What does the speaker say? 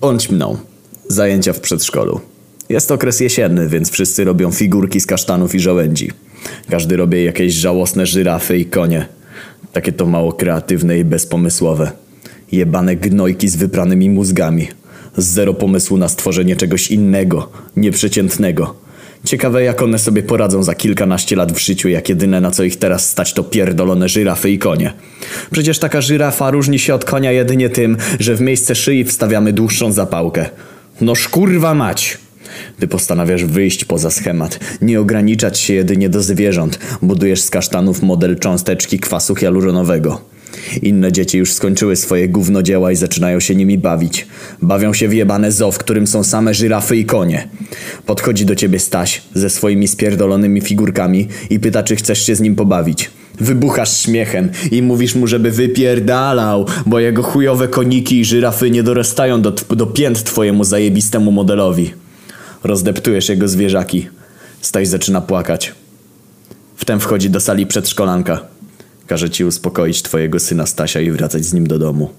Bądź mną. Zajęcia w przedszkolu. Jest okres jesienny, więc wszyscy robią figurki z kasztanów i żołędzi. Każdy robi jakieś żałosne żyrafy i konie. Takie to mało kreatywne i bezpomysłowe. Jebane gnojki z wypranymi mózgami. Zero pomysłu na stworzenie czegoś innego, nieprzeciętnego. Ciekawe jak one sobie poradzą za kilkanaście lat w życiu, jak jedyne na co ich teraz stać to pierdolone żyrafy i konie. Przecież taka żyrafa różni się od konia jedynie tym, że w miejsce szyi wstawiamy dłuższą zapałkę. No szkurwa mać! Ty postanawiasz wyjść poza schemat, nie ograniczać się jedynie do zwierząt, budujesz z kasztanów model cząsteczki kwasu hialuronowego. Inne dzieci już skończyły swoje gównodzieła i zaczynają się nimi bawić. Bawią się w jebane zoo, w którym są same żyrafy i konie. Podchodzi do ciebie Staś ze swoimi spierdolonymi figurkami i pyta, czy chcesz się z nim pobawić. Wybuchasz śmiechem i mówisz mu, żeby wypierdalał, bo jego chujowe koniki i żyrafy nie dorastają do, do pięt twojemu zajebistemu modelowi. Rozdeptujesz jego zwierzaki. Staś zaczyna płakać. Wtem wchodzi do sali przedszkolanka. Każe ci uspokoić twojego syna Stasia i wracać z nim do domu.